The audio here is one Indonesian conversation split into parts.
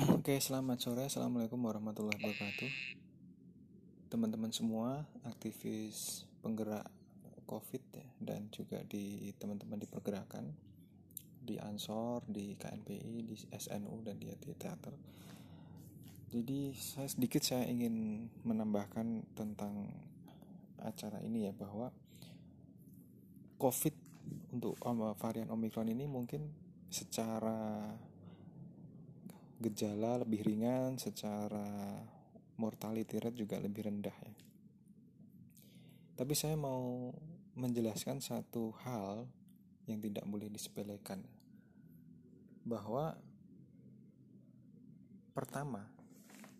Oke, selamat sore. Assalamualaikum warahmatullahi wabarakatuh. Teman-teman semua, aktivis penggerak COVID ya, dan juga di teman-teman di pergerakan di Ansor, di KNPI, di SNU dan di, teater. Jadi saya sedikit saya ingin menambahkan tentang acara ini ya bahwa COVID untuk varian Omicron ini mungkin secara gejala lebih ringan, secara mortality rate juga lebih rendah ya. Tapi saya mau menjelaskan satu hal yang tidak boleh disepelekan. Bahwa pertama,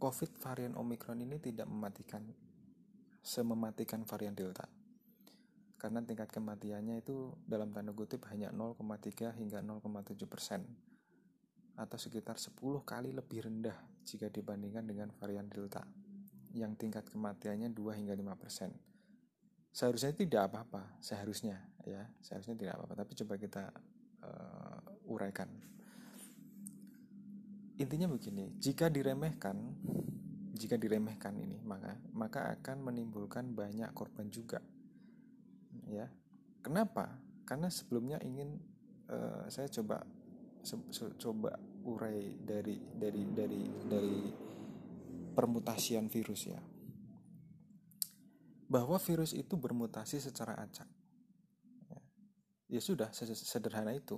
COVID varian Omicron ini tidak mematikan semematikan varian Delta. Karena tingkat kematiannya itu dalam tanda kutip hanya 0,3 hingga 0,7 persen atau sekitar 10 kali lebih rendah jika dibandingkan dengan varian Delta yang tingkat kematiannya 2 hingga 5 persen. Seharusnya tidak apa-apa, seharusnya ya, seharusnya tidak apa-apa. Tapi coba kita uh, uraikan. Intinya begini, jika diremehkan, jika diremehkan ini maka maka akan menimbulkan banyak korban juga. Ya, kenapa? Karena sebelumnya ingin uh, saya coba coba urai dari dari dari dari permutasian virus ya. Bahwa virus itu bermutasi secara acak. Ya, sudah sederhana itu.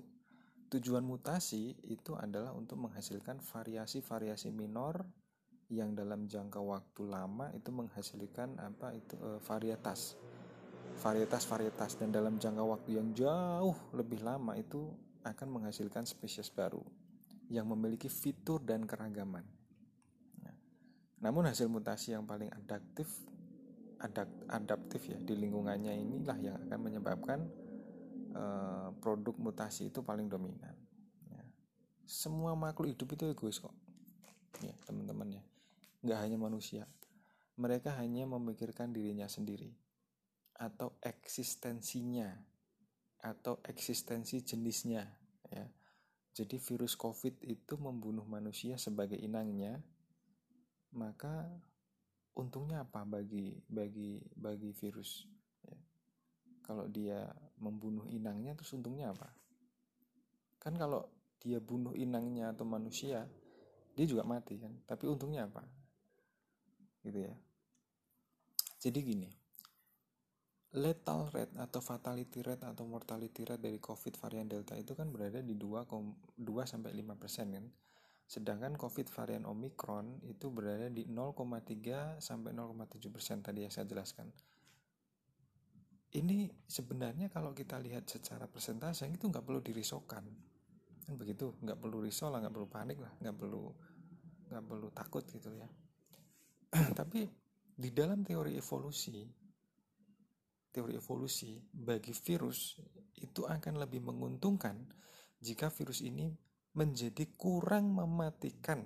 Tujuan mutasi itu adalah untuk menghasilkan variasi-variasi minor yang dalam jangka waktu lama itu menghasilkan apa itu e, varietas. Varietas-varietas dan dalam jangka waktu yang jauh lebih lama itu akan menghasilkan spesies baru yang memiliki fitur dan keragaman. Nah, namun hasil mutasi yang paling adaptif adaptif ya di lingkungannya inilah yang akan menyebabkan uh, produk mutasi itu paling dominan. Ya. Semua makhluk hidup itu egois kok, ya teman-teman ya. Nggak hanya manusia, mereka hanya memikirkan dirinya sendiri atau eksistensinya atau eksistensi jenisnya ya. Jadi virus Covid itu membunuh manusia sebagai inangnya, maka untungnya apa bagi bagi bagi virus? Ya. Kalau dia membunuh inangnya, terus untungnya apa? Kan kalau dia bunuh inangnya atau manusia, dia juga mati kan. Tapi untungnya apa? Gitu ya. Jadi gini, lethal rate atau fatality rate atau mortality rate dari COVID varian Delta itu kan berada di 2, 2 sampai 5 persen kan. Sedangkan COVID varian Omicron itu berada di 0,3 sampai 0,7 persen tadi yang saya jelaskan. Ini sebenarnya kalau kita lihat secara persentase itu nggak perlu dirisaukan, kan begitu, nggak perlu risau lah, nggak perlu panik lah, nggak perlu nggak perlu takut gitu ya. Tapi di dalam teori evolusi teori evolusi bagi virus itu akan lebih menguntungkan jika virus ini menjadi kurang mematikan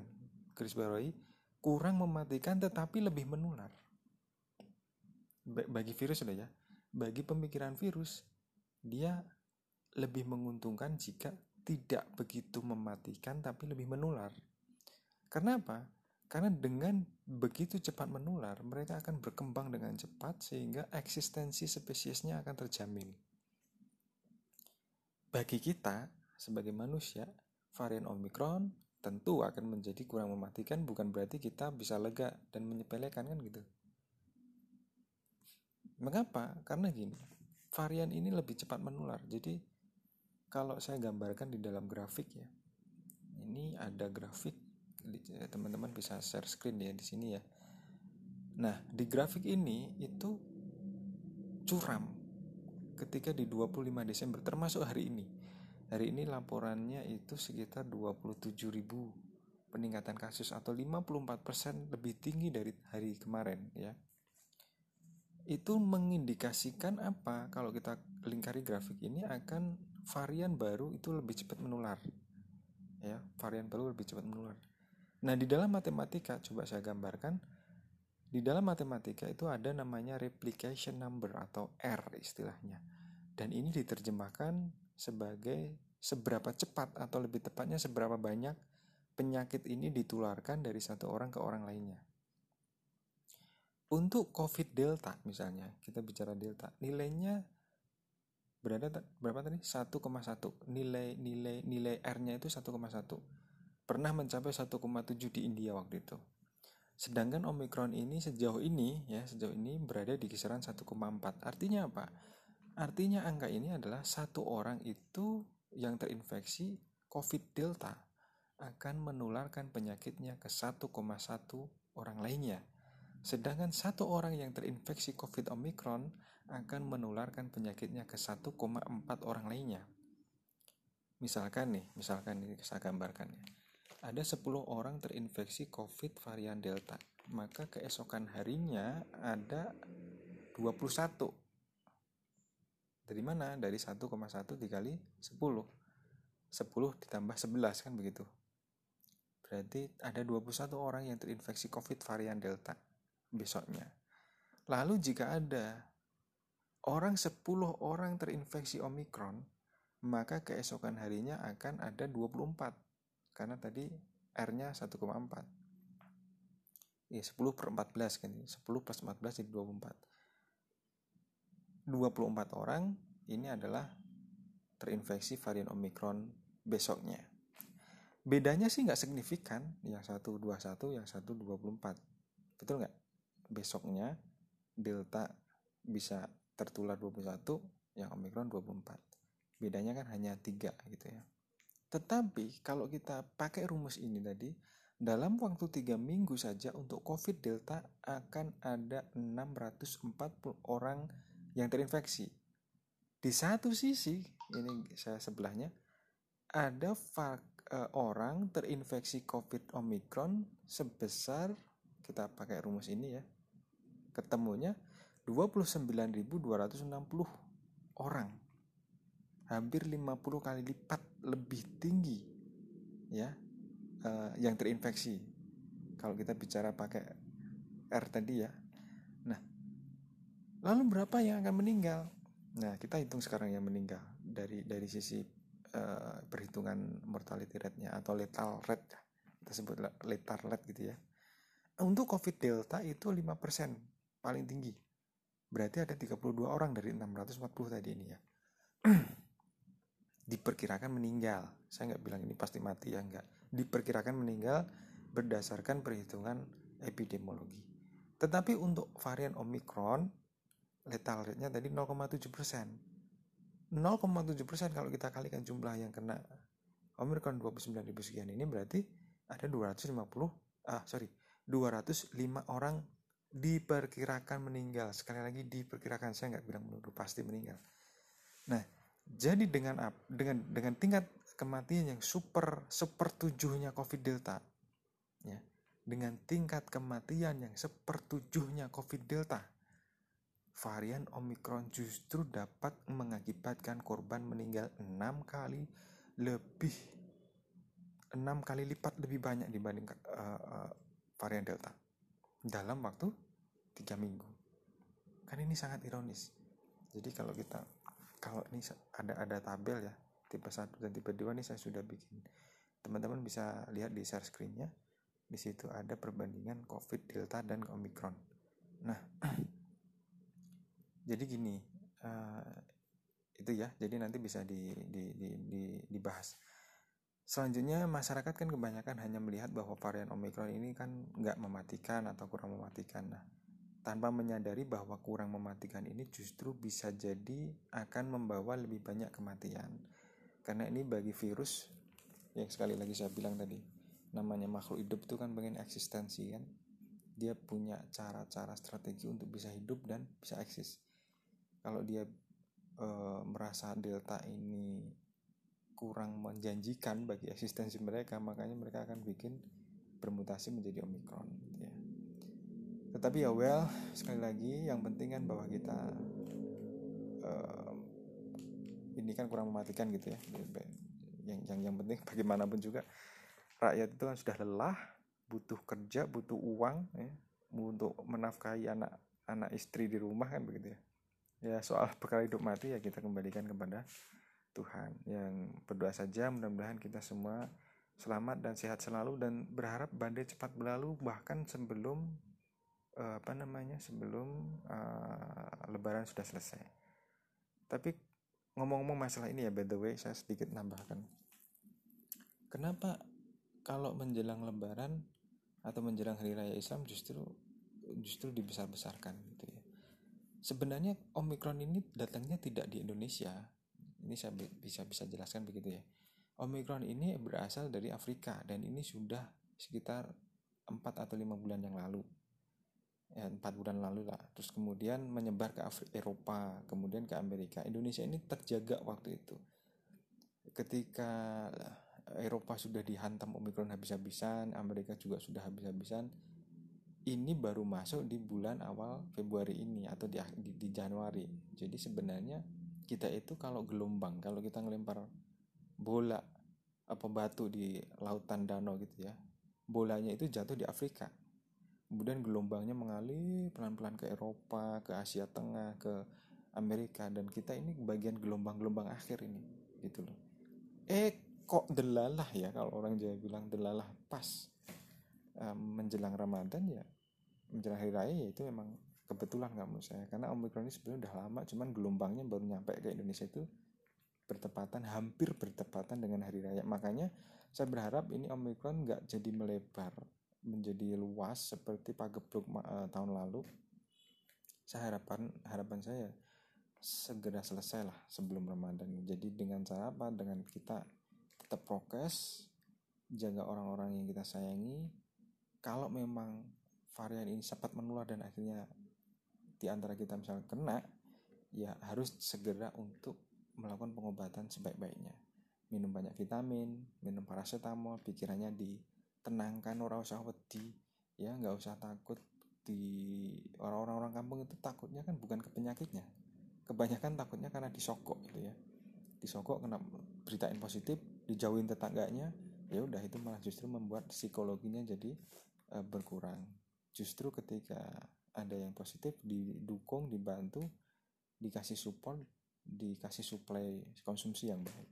garis bawahi kurang mematikan tetapi lebih menular. Bagi virus sudah ya bagi pemikiran virus dia lebih menguntungkan jika tidak begitu mematikan tapi lebih menular. Karena apa? Karena dengan begitu cepat menular, mereka akan berkembang dengan cepat sehingga eksistensi spesiesnya akan terjamin. Bagi kita sebagai manusia, varian Omicron tentu akan menjadi kurang mematikan bukan berarti kita bisa lega dan menyepelekan kan gitu. Mengapa? Karena gini, varian ini lebih cepat menular. Jadi kalau saya gambarkan di dalam grafik ya. Ini ada grafik teman-teman bisa share screen ya di sini ya. Nah, di grafik ini itu curam ketika di 25 Desember termasuk hari ini. Hari ini laporannya itu sekitar 27.000 peningkatan kasus atau 54% lebih tinggi dari hari kemarin ya. Itu mengindikasikan apa? Kalau kita lingkari grafik ini akan varian baru itu lebih cepat menular. Ya, varian baru lebih cepat menular. Nah, di dalam matematika, coba saya gambarkan. Di dalam matematika itu ada namanya replication number atau R istilahnya. Dan ini diterjemahkan sebagai seberapa cepat atau lebih tepatnya seberapa banyak penyakit ini ditularkan dari satu orang ke orang lainnya. Untuk COVID Delta misalnya, kita bicara Delta, nilainya berada berapa tadi? 1,1. Nilai nilai nilai R-nya itu 1,1. Pernah mencapai 1,7 di India waktu itu. Sedangkan Omicron ini sejauh ini ya, sejauh ini berada di kisaran 1,4. Artinya apa? Artinya angka ini adalah satu orang itu yang terinfeksi COVID Delta akan menularkan penyakitnya ke 1,1 orang lainnya. Sedangkan satu orang yang terinfeksi COVID Omicron akan menularkan penyakitnya ke 1,4 orang lainnya. Misalkan nih, misalkan ini saya gambarkan ya. Ada 10 orang terinfeksi COVID varian Delta, maka keesokan harinya ada 21. Dari mana? Dari 1,1 dikali 10. 10 ditambah 11 kan begitu. Berarti ada 21 orang yang terinfeksi COVID varian Delta besoknya. Lalu jika ada orang 10 orang terinfeksi Omikron, maka keesokan harinya akan ada 24. Karena tadi R-nya 1,4. Ya, 10 per 14 kan. 10 plus 14 jadi 24. 24 orang ini adalah terinfeksi varian Omikron besoknya. Bedanya sih nggak signifikan, yang satu 21, yang satu 24. Betul nggak? besoknya delta bisa tertular 21 yang omikron 24 bedanya kan hanya tiga gitu ya tetapi kalau kita pakai rumus ini tadi dalam waktu tiga minggu saja untuk COVID Delta akan ada 640 orang yang terinfeksi. Di satu sisi, ini saya sebelahnya, ada uh, orang terinfeksi COVID Omicron sebesar, kita pakai rumus ini ya, ketemunya 29.260 orang hampir 50 kali lipat lebih tinggi ya uh, yang terinfeksi kalau kita bicara pakai R tadi ya nah lalu berapa yang akan meninggal nah kita hitung sekarang yang meninggal dari dari sisi uh, perhitungan mortality rate-nya atau lethal rate kita sebut lethal rate gitu ya untuk COVID Delta itu 5% paling tinggi. Berarti ada 32 orang dari 640 tadi ini ya. Diperkirakan meninggal. Saya nggak bilang ini pasti mati ya nggak. Diperkirakan meninggal berdasarkan perhitungan epidemiologi. Tetapi untuk varian Omicron lethal rate-nya tadi 0,7 persen. 0,7 persen kalau kita kalikan jumlah yang kena Omicron 29 ribu sekian ini berarti ada 250 ah sorry 205 orang diperkirakan meninggal sekali lagi diperkirakan saya nggak bilang menurut pasti meninggal nah jadi dengan dengan dengan tingkat kematian yang super super tujuhnya covid delta ya dengan tingkat kematian yang sepertujuhnya covid delta varian omikron justru dapat mengakibatkan korban meninggal enam kali lebih enam kali lipat lebih banyak dibanding uh, uh, varian delta dalam waktu tiga minggu. Kan ini sangat ironis. Jadi kalau kita kalau ini ada ada tabel ya tipe 1 dan tipe 2 ini saya sudah bikin. Teman-teman bisa lihat di share screennya. Di situ ada perbandingan covid delta dan omikron nah jadi gini uh, itu ya. Jadi nanti bisa di, di, di, di, dibahas. Selanjutnya masyarakat kan kebanyakan hanya melihat bahwa varian Omicron ini kan nggak mematikan atau kurang mematikan. Nah, tanpa menyadari bahwa kurang mematikan ini justru bisa jadi akan membawa lebih banyak kematian. Karena ini bagi virus yang sekali lagi saya bilang tadi, namanya makhluk hidup itu kan pengen eksistensi kan. Dia punya cara-cara strategi untuk bisa hidup dan bisa eksis. Kalau dia e, merasa delta ini kurang menjanjikan bagi eksistensi mereka makanya mereka akan bikin bermutasi menjadi omikron gitu ya tetapi ya well sekali lagi yang penting kan bahwa kita uh, ini kan kurang mematikan gitu ya. Yang yang yang penting bagaimanapun juga rakyat itu kan sudah lelah butuh kerja butuh uang ya. Untuk menafkahi anak anak istri di rumah kan begitu ya. Ya soal perkara hidup mati ya kita kembalikan kepada Tuhan. Yang berdoa saja mudah-mudahan kita semua selamat dan sehat selalu dan berharap badai cepat berlalu bahkan sebelum uh, apa namanya sebelum uh, lebaran sudah selesai. Tapi ngomong-ngomong masalah ini ya by the way saya sedikit nambahkan. Kenapa kalau menjelang lebaran atau menjelang hari raya Islam justru justru dibesar-besarkan gitu ya? Sebenarnya omikron ini datangnya tidak di Indonesia. Ini saya bisa bisa jelaskan begitu ya. Omikron ini berasal dari Afrika dan ini sudah sekitar 4 atau lima bulan yang lalu ya empat bulan lalu lah. Terus kemudian menyebar ke Afrika, Eropa kemudian ke Amerika. Indonesia ini terjaga waktu itu. Ketika Eropa sudah dihantam Omikron habis-habisan Amerika juga sudah habis-habisan ini baru masuk di bulan awal Februari ini atau di, di, di Januari. Jadi sebenarnya kita itu kalau gelombang kalau kita ngelempar bola apa batu di lautan danau gitu ya bolanya itu jatuh di Afrika kemudian gelombangnya mengalir pelan-pelan ke Eropa ke Asia Tengah ke Amerika. Dan kita ini bagian gelombang-gelombang akhir ini gitu loh. Eh kok delalah ya kalau orang Jawa bilang delalah pas um, menjelang Ramadan ya menjelang hari raya ya itu memang kebetulan nggak menurut saya. Karena Omikron ini sebenarnya udah lama cuman gelombangnya baru nyampe ke Indonesia itu bertepatan hampir bertepatan dengan hari raya. Makanya saya berharap ini Omikron nggak jadi melebar menjadi luas seperti pagebluk uh, tahun lalu saya harapan harapan saya segera selesai lah sebelum Ramadan. Jadi dengan cara apa? Dengan kita tetap prokes jaga orang-orang yang kita sayangi. Kalau memang varian ini cepat menular dan akhirnya di antara kita misalnya kena ya harus segera untuk melakukan pengobatan sebaik-baiknya. Minum banyak vitamin minum paracetamol pikirannya di tenangkan orang usah wedi. Ya nggak usah takut di orang-orang kampung itu takutnya kan bukan ke penyakitnya. Kebanyakan takutnya karena disokok gitu ya. Disokok kena beritain positif dijauhin tetangganya ya udah itu malah justru membuat psikologinya jadi uh, berkurang. Justru ketika ada yang positif didukung dibantu dikasih support dikasih suplai konsumsi yang baik.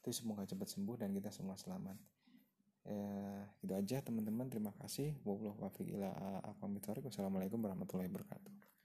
Itu semoga cepat sembuh dan kita semua selamat ya gitu aja teman-teman. Terima kasih. Wassalamualaikum warahmatullahi wabarakatuh